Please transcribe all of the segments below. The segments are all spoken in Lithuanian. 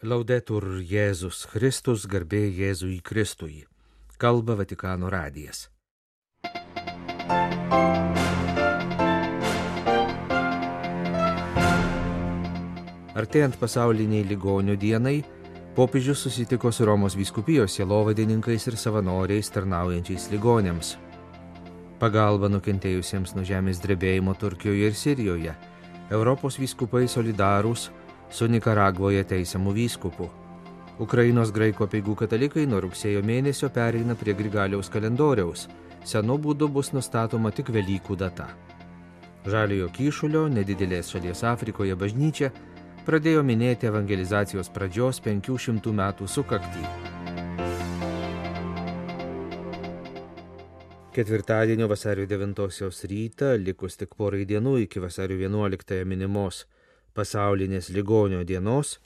Laudetur Jėzus Kristus, garbė Jėzui Kristui. Kalba Vatikano radijas. Artėjant pasauliniai ligonių dienai, popiežius susitiko su Romos vyskupijos sielovadininkais ir savanoriais tarnaujančiais ligonėms. Pagalba nukentėjusiems nuo žemės drebėjimo Turkijoje ir Sirijoje. Europos vyskupai solidarūs su Nikaragvoje teisiamų vyskupų. Ukrainos graiko peigų katalikai nuo rugsėjo mėnesio pereina prie Grigaliaus kalendoriaus. Senu būdu bus nustatoma tik Velykų data. Žaliojo kyšulio, nedidelės šalies Afrikoje bažnyčia pradėjo minėti evangelizacijos pradžios 500 metų sukaktį. Ketvirtadienio vasario 9 rytą, likus tik porai dienų iki vasario 11 minimos pasaulinės ligonio dienos,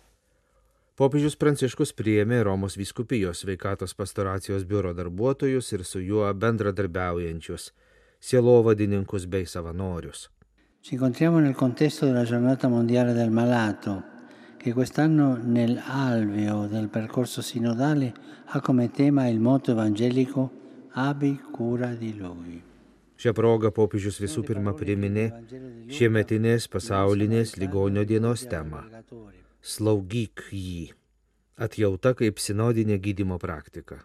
popiežius Pranciškus priėmė Romos vyskupijos sveikatos pastoracijos biuro darbuotojus ir su juo bendradarbiaujančius sielovadininkus bei savanorius. Ci incontriamo nel contesto della giornata mondiale del malato, che quest'anno nell'alveo del percorso sinodale ha come tema il moto evangelico Abi cura di lui. Šią progą popiežius visų pirma priminė šiemetinės pasaulinės ligonio dienos temą - slaugyk jį. Atjauta kaip sinodinė gydimo praktika.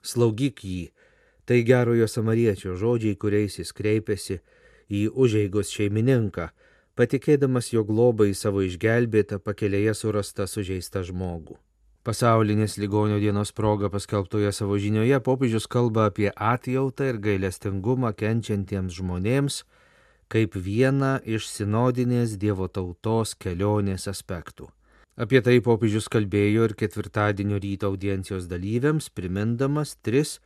Slaugyk jį - tai gerojo samariečio žodžiai, kuriais jis kreipiasi į užeigos šeimininką, patikėdamas jo globai savo išgelbėtą pakelėje surastą sužeistą žmogų. Pasaulinės ligonio dienos proga paskelbtoje savo žinioje popiežius kalba apie atjautą ir gailestingumą kenčiantiems žmonėms kaip vieną iš sinodinės Dievo tautos kelionės aspektų. Apie tai popiežius kalbėjo ir ketvirtadienio ryto audiencijos dalyviams, primindamas tris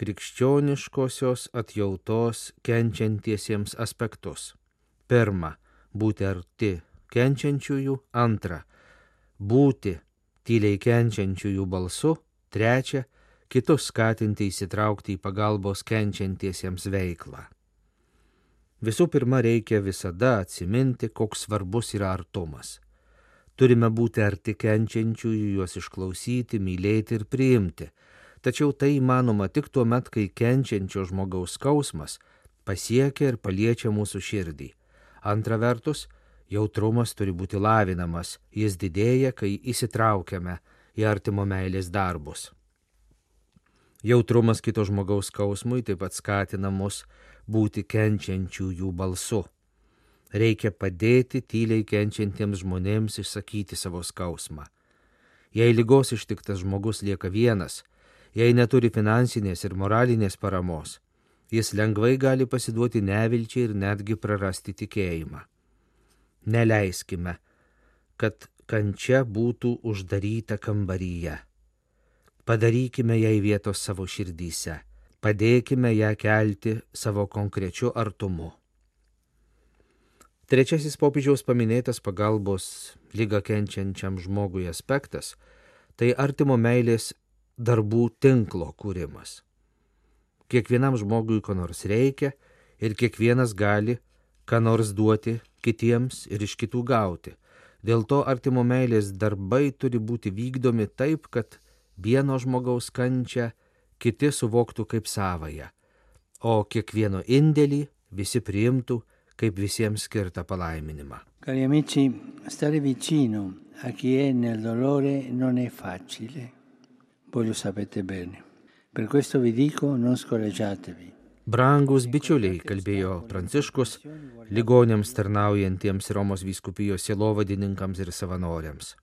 krikščioniškosios atjautos kenčiantiesiems aspektus. Pirma, būti arti kenčiančiųjų, antra, būti tyliai kenčiančiųjų balsu, trečia, kitus skatinti įsitraukti į pagalbos kenčiantiesiems veiklą. Visų pirma, reikia visada atsiminti, koks svarbus yra artumas. Turime būti arti kenčiančiųjų, juos išklausyti, mylėti ir priimti. Tačiau tai įmanoma tik tuo met, kai kenčiančio žmogaus skausmas pasiekia ir paliečia mūsų širdį. Antra vertus, jautrumas turi būti lavinamas, jis didėja, kai įsitraukiame į artimo meilės darbus. Jautrumas kito žmogaus skausmui taip pat skatina mus būti kenčiančiųjų balsu. Reikia padėti tyliai kenčiantiems žmonėms išsakyti savo skausmą. Jei lygos ištiktas žmogus lieka vienas, jei neturi finansinės ir moralinės paramos, jis lengvai gali pasiduoti nevilčiai ir netgi prarasti tikėjimą. Neleiskime, kad kančia būtų uždaryta kambaryje. Padarykime jai vietos savo širdyse, padėkime ją kelti savo konkrečiu artumu. Trečiasis popiežiaus paminėtas pagalbos lygą kenčiančiam žmogui aspektas - tai artimo meilės darbų tinklo kūrimas. Kiekvienam žmogui ko nors reikia ir kiekvienas gali ką nors duoti kitiems ir iš kitų gauti. Dėl to artimo meilės darbai turi būti vykdomi taip, kad vieno žmogaus kančią kiti suvoktų kaip savoją, o kiekvieno indėlį visi priimtų kaip visiems skirtą palaiminimą. Cari amici, stare vicino a chi è nel dolore non è facile. Voi lo sapete bene. Per questo vi dico, non scoraggiatevi. Brangus bičiuliai, kalbėjo Pranciškus, ligonėms tarnaujantiems Romos vyskupijos sielovadininkams ir savanoriams.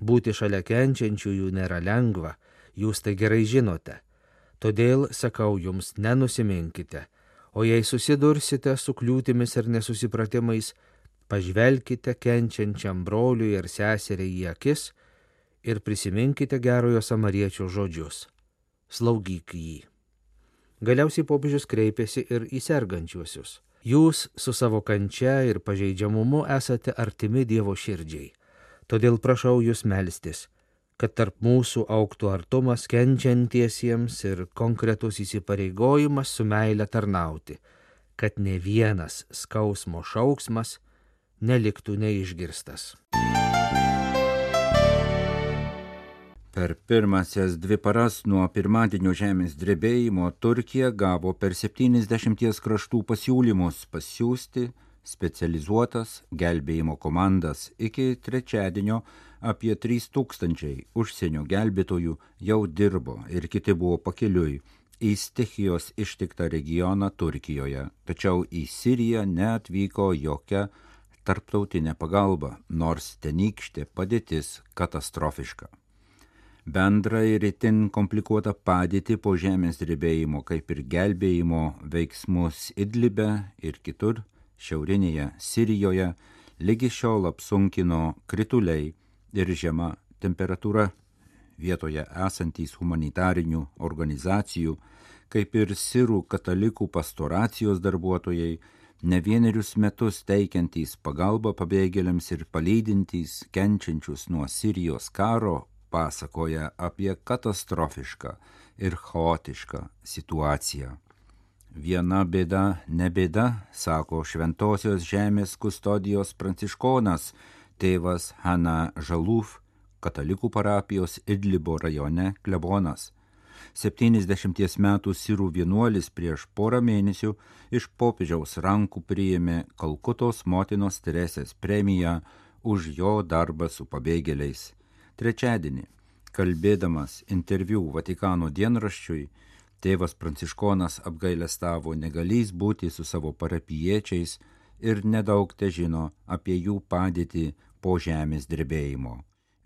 Būti šalia kenčiančiųjų nėra lengva, jūs tai gerai žinote. Todėl sakau jums, nenusiminkite, o jei susidursite su kliūtimis ir nesusipratimais, pažvelkite kenčiančiam broliui ar seseriai į akis ir prisiminkite gerojo samariečio žodžius - slaugyk jį. Galiausiai popiežius kreipėsi ir į sergančiuosius. Jūs su savo kančia ir pažeidžiamumu esate artimi Dievo širdžiai. Todėl prašau jūs melstis, kad tarp mūsų auktų artumas kenčiantiesiems ir konkretus įsipareigojimas su meile tarnauti, kad ne vienas skausmo šauksmas neliktų neišgirstas. Per pirmasias dvi paras nuo pirmadienio žemės drebėjimo Turkija gavo per 70 kraštų pasiūlymus pasiūsti specializuotas gelbėjimo komandas iki trečiadienio apie 3000 užsienio gelbėtojų jau dirbo ir kiti buvo pakeliui į stichijos ištiktą regioną Turkijoje, tačiau į Siriją neatvyko jokia tarptautinė pagalba, nors tenykštė padėtis katastrofiška. Bendrą ir itin komplikuotą padėtį po žemės drebėjimo, kaip ir gelbėjimo veiksmus Idlibe ir kitur, šiaurinėje Sirijoje, lygi šiol apsunkino krituliai ir žema temperatūra. Vietoje esantys humanitarinių organizacijų, kaip ir sirų katalikų pastoracijos darbuotojai, ne vienerius metus teikiantys pagalbą pabėgėliams ir palydintys kenčiančius nuo Sirijos karo, pasakoja apie katastrofišką ir chaotišką situaciją. Viena bėda ne bėda, sako Šventojios žemės kustodijos pranciškonas, tėvas Hana Žalūf, katalikų parapijos Idlibo rajone klebonas. 70 metų sirų vienuolis prieš porą mėnesių iš popiežiaus rankų priėmė Kalkutos motinos Teresės premiją už jo darbą su pabėgėliais. Trečiadienį, kalbėdamas interviu Vatikano dienraščiui, tėvas Pranciškonas apgailestavo negalys būti su savo parapiečiais ir nedaug te žino apie jų padėtį po žemės drebėjimo.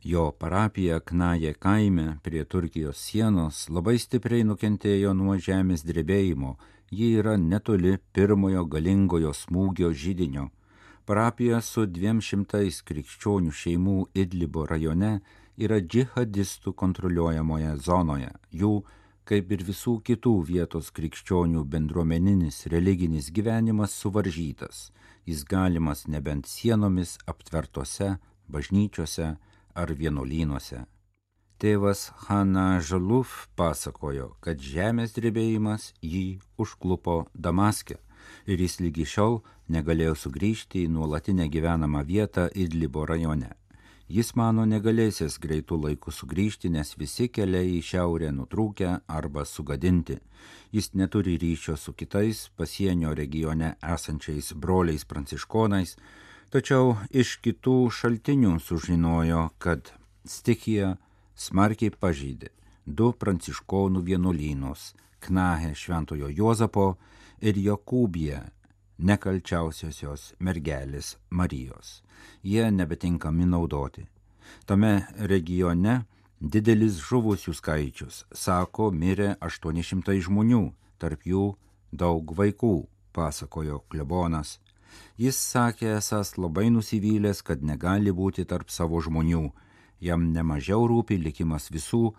Jo parapija Knaje kaime prie Turkijos sienos labai stipriai nukentėjo nuo žemės drebėjimo, ji yra netoli pirmojo galingojo smūgio žydinio. Parapija su dviem šimtais krikščionių šeimų Idlibo rajone yra džihadistų kontroliuojamoje zonoje. Jų, kaip ir visų kitų vietos krikščionių bendruomeninis religinis gyvenimas suvaržytas. Jis galimas nebent sienomis aptvertose bažnyčiose, ar vienuolynuose. Tėvas Hanna Žaluf pasakojo, kad žemės drebėjimas jį užklupo Damaske ir jis lygi šiol negalėjo sugrįžti į nuolatinę gyvenamą vietą Idlibo rajone. Jis mano negalėsis greitų laikų sugrįžti, nes visi keliai į šiaurę nutrūkę arba sugadinti. Jis neturi ryšio su kitais pasienio regione esančiais broliais pranciškonais, tačiau iš kitų šaltinių sužinojo, kad stichija smarkiai pažydė du pranciškonų vienuolynus - Knahe Šventojo Jozapo ir Jokūbija, nekalčiausiosios mergelės Marijos. Jie nebetinkami naudoti. Tame regione didelis žuvusių skaičius, sako, mirė 800 žmonių, tarp jų daug vaikų, pasakojo klebonas Jis sakė esas labai nusivylęs, kad negali būti tarp savo žmonių. Jam nemažiau rūpi likimas visų,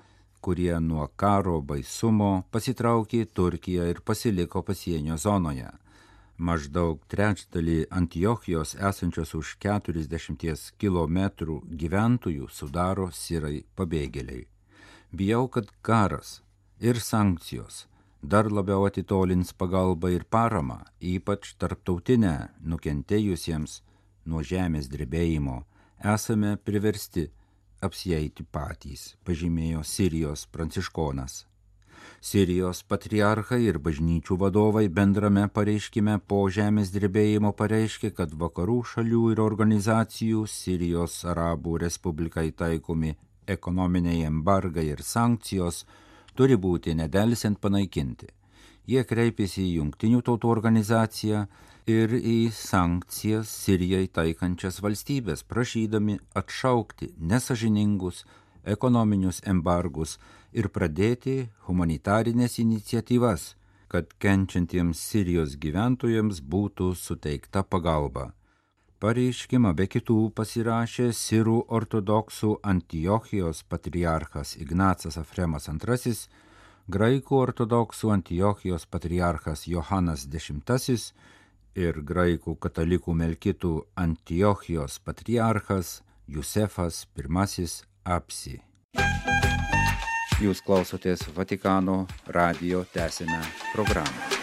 kurie nuo karo baisumo pasitraukė į Turkiją ir pasiliko pasienio zonoje. Maždaug trečdalį Antiochijos esančios už 40 km gyventojų sudaro sirai pabėgėliai. Bijau, kad karas ir sankcijos dar labiau atitolins pagalbą ir paramą, ypač tarptautinę nukentėjusiems nuo žemės drebėjimo, esame priversti apsieiti patys, pažymėjo Sirijos pranciškonas. Sirijos patriarchai ir bažnyčių vadovai bendrame pareiškime po žemės drebėjimo pareiškė, kad vakarų šalių ir organizacijų Sirijos Arabų Respublikai taikomi ekonominiai embargai ir sankcijos turi būti nedelsiant panaikinti. Jie kreipėsi į Junktinių tautų organizaciją ir į sankcijas Sirijai taikančias valstybės, prašydami atšaukti nesažiningus ekonominius embargus ir pradėti humanitarinės iniciatyvas, kad kenčiantiems Sirijos gyventojams būtų suteikta pagalba. Pareiškimą be kitų pasirašė Sirų ortodoksų Antiochijos patriarchas Ignacas Afremas II, graikų ortodoksų Antiochijos patriarchas Johanas X ir graikų katalikų melkitų Antiochijos patriarchas Jusefas I Apsi. Jūs klausotės Vatikano radio tęsinę programą.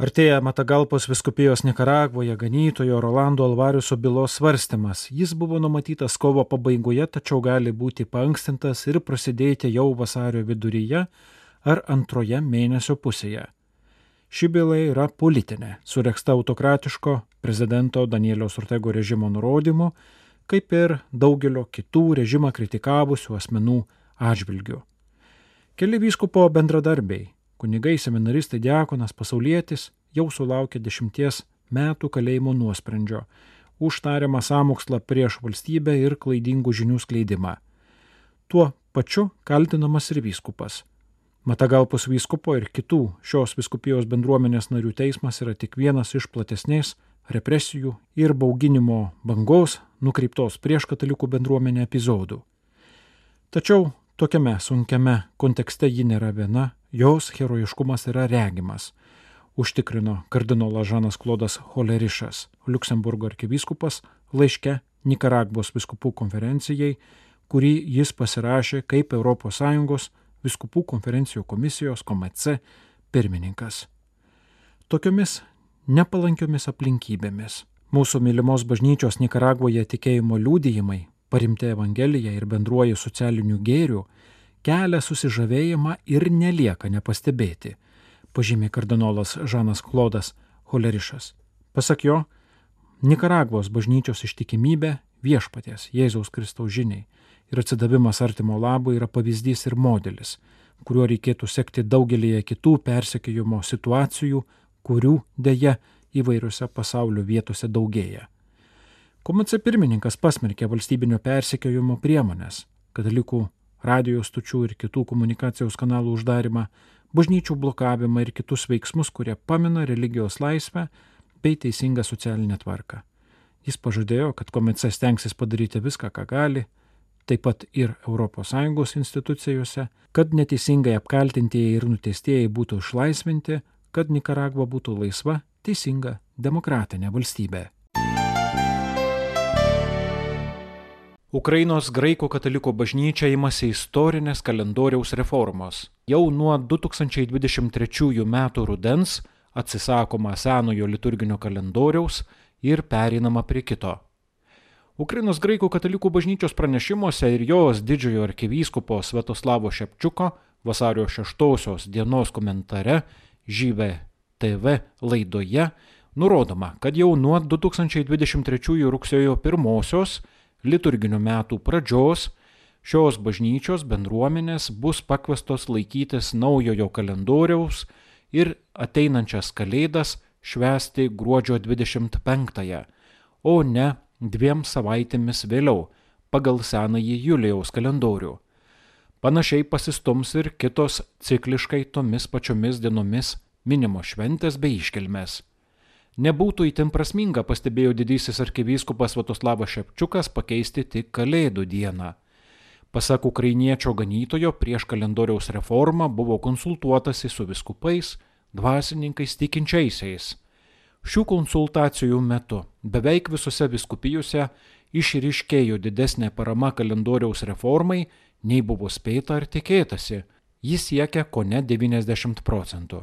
Artėja Matagalpos viskupijos Nikaragvoje ganytojo Rolando Alvariuso bylos svarstymas. Jis buvo numatytas kovo pabaigoje, tačiau gali būti paankstintas ir prasidėti jau vasario viduryje ar antroje mėnesio pusėje. Ši byla yra politinė, sureksta autokratiško prezidento Danieliaus Ortego režimo nurodymu, kaip ir daugelio kitų režimą kritikavusių asmenų atžvilgių. Keli vyskupo bendradarbiai kunigai, seminaristai, diakonas, pasaulietis jau sulaukė dešimties metų kalėjimo nuosprendžio už tariamą sąmokslą prieš valstybę ir klaidingų žinių skleidimą. Tuo pačiu kaltinamas ir vyskupas. Matagalpos vyskupo ir kitų šios viskupijos bendruomenės narių teismas yra tik vienas iš platesnės represijų ir bauginimo bangos nukreiptos prieš katalikų bendruomenę epizodų. Tačiau tokiame sunkiame kontekste ji nėra viena jos herojiškumas yra regimas, užtikrino kardinolas Žanas Klodas Holerišas, Luksemburgo arkivyskupas, laiške Nikaragvos viskupų konferencijai, kurį jis pasirašė kaip ES viskupų konferencijų komisijos KOMC pirmininkas. Tokiomis nepalankiomis aplinkybėmis mūsų mylimos bažnyčios Nikaragvoje tikėjimo liūdėjimai, parimti Evangeliją ir bendruoju socialiniu gėriu kelia susižavėjimą ir nelieka nepastebėti, pažymė kardinolas Žanas Klodas Holerišas. Pasak jo, Nikaragvos bažnyčios ištikimybė viešpaties Jėzaus Kristaus žiniai ir atsidavimas artimo labui yra pavyzdys ir modelis, kuriuo reikėtų sekti daugelįje kitų persekėjimo situacijų, kurių dėja įvairiose pasaulio vietose daugėja. Komice pirmininkas pasmerkė valstybinio persekiojimo priemonės, katalikų radio stočių ir kitų komunikacijos kanalų uždarimą, bažnyčių blokavimą ir kitus veiksmus, kurie pamina religijos laisvę bei teisingą socialinę tvarką. Jis pažadėjo, kad komice stengsis padaryti viską, ką gali, taip pat ir ES institucijose, kad neteisingai apkaltintieji ir nuteistieji būtų išlaisvinti, kad Nikaragva būtų laisva, teisinga, demokratinė valstybė. Ukrainos graikų katalikų bažnyčia imasi istorinės kalendoriaus reformos. Jau nuo 2023 m. rudens atsisakoma senojo liturginio kalendoriaus ir perinama prie kito. Ukrainos graikų katalikų bažnyčios pranešimuose ir jos didžiojo arkivyskupo Svetoslavo Šepčiuko vasario 6 dienos komentare Žyve TV laidoje nurodoma, kad jau nuo 2023 rugsėjo 1 liturginių metų pradžios šios bažnyčios bendruomenės bus pakvestos laikytis naujojo kalendoriaus ir ateinančias kalėdas švęsti gruodžio 25-ąją, o ne dviem savaitėmis vėliau pagal senąjį Julijaus kalendorių. Panašiai pasistums ir kitos cikliškai tomis pačiomis dienomis minimos šventės bei iškilmės. Nebūtų įtin prasminga, pastebėjo didysis arkivyskupas Vatoslavas Šepčiukas, pakeisti tik Kalėdų dieną. Pasak ukrainiečio ganytojo, prieš kalendoriaus reformą buvo konsultuotasi su viskupais, dvasininkais tikinčiaisiais. Šių konsultacijų metu beveik visose viskupijose išryškėjo didesnė parama kalendoriaus reformai, nei buvo spėta ar tikėtasi. Jis siekia ko ne 90 procentų.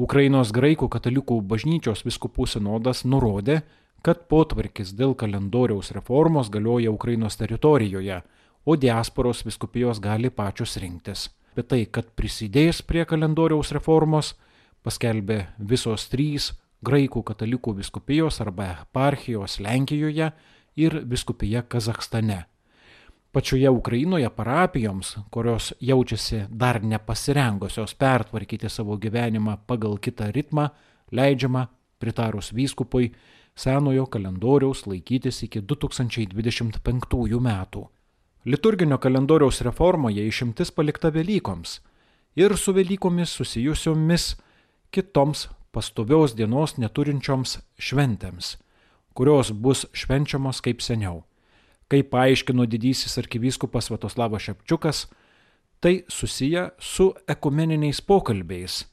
Ukrainos graikų katalikų bažnyčios viskupų sinodas nurodė, kad potvarkis dėl kalendoriaus reformos galioja Ukrainos teritorijoje, o diasporos viskupijos gali pačios rinktis. Bet tai, kad prisidės prie kalendoriaus reformos, paskelbė visos trys graikų katalikų viskupijos arba eparchijos Lenkijoje ir viskupija Kazakstane. Pačioje Ukrainoje parapijoms, kurios jaučiasi dar nepasirengusios pertvarkyti savo gyvenimą pagal kitą ritmą, leidžiama, pritarus vyskupui, senojo kalendoriaus laikytis iki 2025 metų. Liturginio kalendoriaus reformoje išimtis palikta Velykoms ir su Velykomis susijusiomis kitoms pastovios dienos neturinčioms šventėms, kurios bus švenčiamos kaip seniau. Kaip paaiškino didysis arkivyskupas Vatoslavas Šepčiukas, tai susiję su ekumeniniais pokalbiais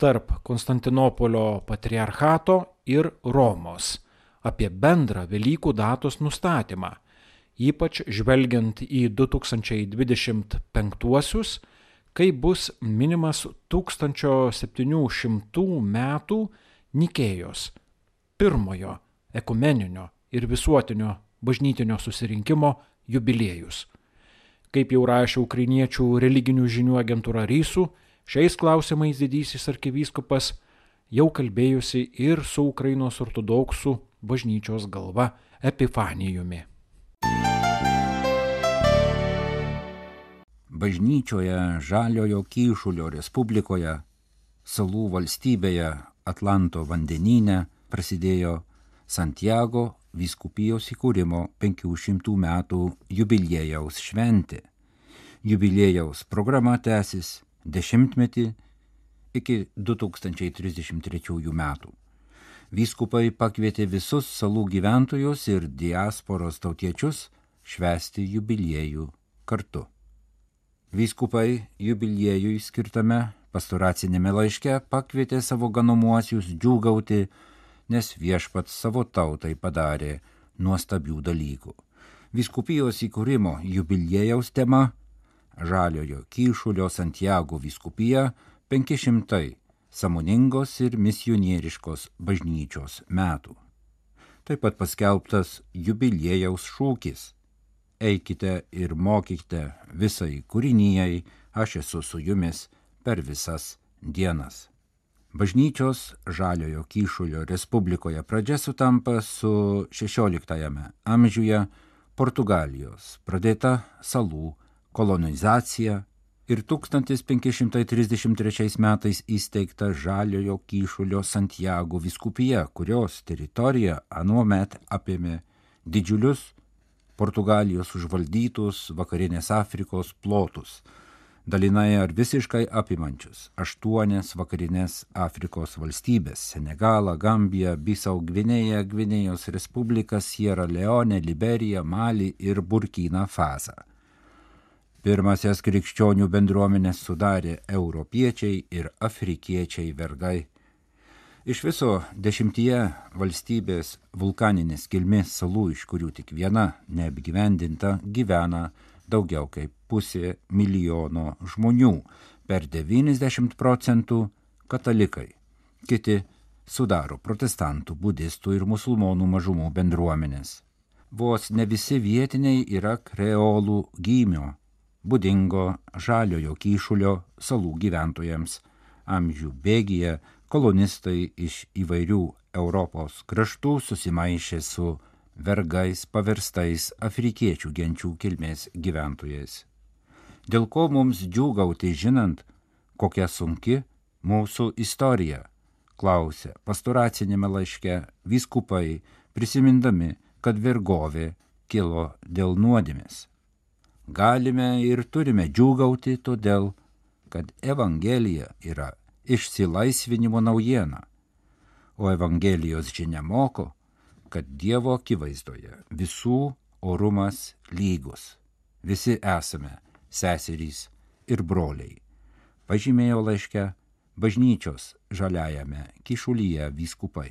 tarp Konstantinopolio patriarchato ir Romos apie bendrą Velykų datos nustatymą, ypač žvelgiant į 2025-uosius, kai bus minimas 1700 metų Nikėjos pirmojo ekumeninio ir visuotinio bažnytinio susirinkimo jubiliejus. Kaip jau rašė ukrainiečių religinių žinių agentūra Rysų, šiais klausimais didysis arkivyskupas jau kalbėjusi ir su Ukrainos ortodoksų bažnyčios galva Epifanijumi. Bažnyčioje Žaliojo Kyšulio Respublikoje, salų valstybėje Atlanto vandenyne prasidėjo Santiago vyskupijos įkūrimo 500 metų jubiliejaus šventė. Jubiliejaus programa tęsis dešimtmetį iki 2033 metų. Vyskupai pakvietė visus salų gyventojus ir diasporos tautiečius švesti jubiliejų kartu. Vyskupai jubiliejui skirtame pastoracinėme laiške pakvietė savo ganomuosius džiūgauti nes viešpats savo tautai padarė nuostabių dalykų. Viskupijos įkūrimo jubiliejaus tema - Žaliojo Kyšulio Santiago viskupija 500 samoningos ir misionieriškos bažnyčios metų. Taip pat paskelbtas jubiliejaus šūkis - Eikite ir mokykite visai kūrinyjei, aš esu su jumis per visas dienas. Bažnyčios Žaliojo Kyšulio Respublikoje pradžia sutampa su XVI amžiuje Portugalijos pradėta salų kolonizacija ir 1533 metais įsteigta Žaliojo Kyšulio Santiago viskupija, kurios teritorija anuomet apėmė didžiulius Portugalijos užvaldytus vakarinės Afrikos plotus dalinai ar visiškai apimančius aštuonias vakarinės Afrikos valstybės - Senegalą, Gambiją, Bisau Gvinėją, Gvinėjos Respubliką, Sierra Leone, Liberiją, Malį ir Burkina Fasą. Pirmasias krikščionių bendruomenės sudarė europiečiai ir afrikiečiai vergai. Iš viso dešimtyje valstybės vulkaninės kilmės salų, iš kurių tik viena neapgyvendinta, gyvena daugiau kaip pusė milijono žmonių, per 90 procentų katalikai, kiti sudaro protestantų, budistų ir musulmonų mažumų bendruomenės. Vos ne visi vietiniai yra kreolų gymio, būdingo žaliojo kyšulio salų gyventojams. Amžių bėgyje kolonistai iš įvairių Europos kraštų susimaišė su vergais paverstais afrikiečių genčių kilmės gyventojais. Dėl ko mums džiūgauti žinant, kokia sunki mūsų istorija, klausė pastoracinėme laiške vyskupai, prisimindami, kad vergovė kilo dėl nuodėmės. Galime ir turime džiūgauti todėl, kad Evangelija yra išsilaisvinimo naujiena, o Evangelijos žinia moko, kad Dievo akivaizdoje visų orumas lygus. Visi esame seserys ir broliai. Pažymėjo laiške bažnyčios žaliajame kišulyje vyskupai.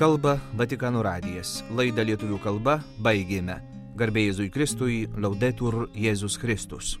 Kalba Vatikano radijas. Laidą lietuvių kalba baigėme. Garbėjai Jėzui Kristui, laudetur Jėzus Kristus.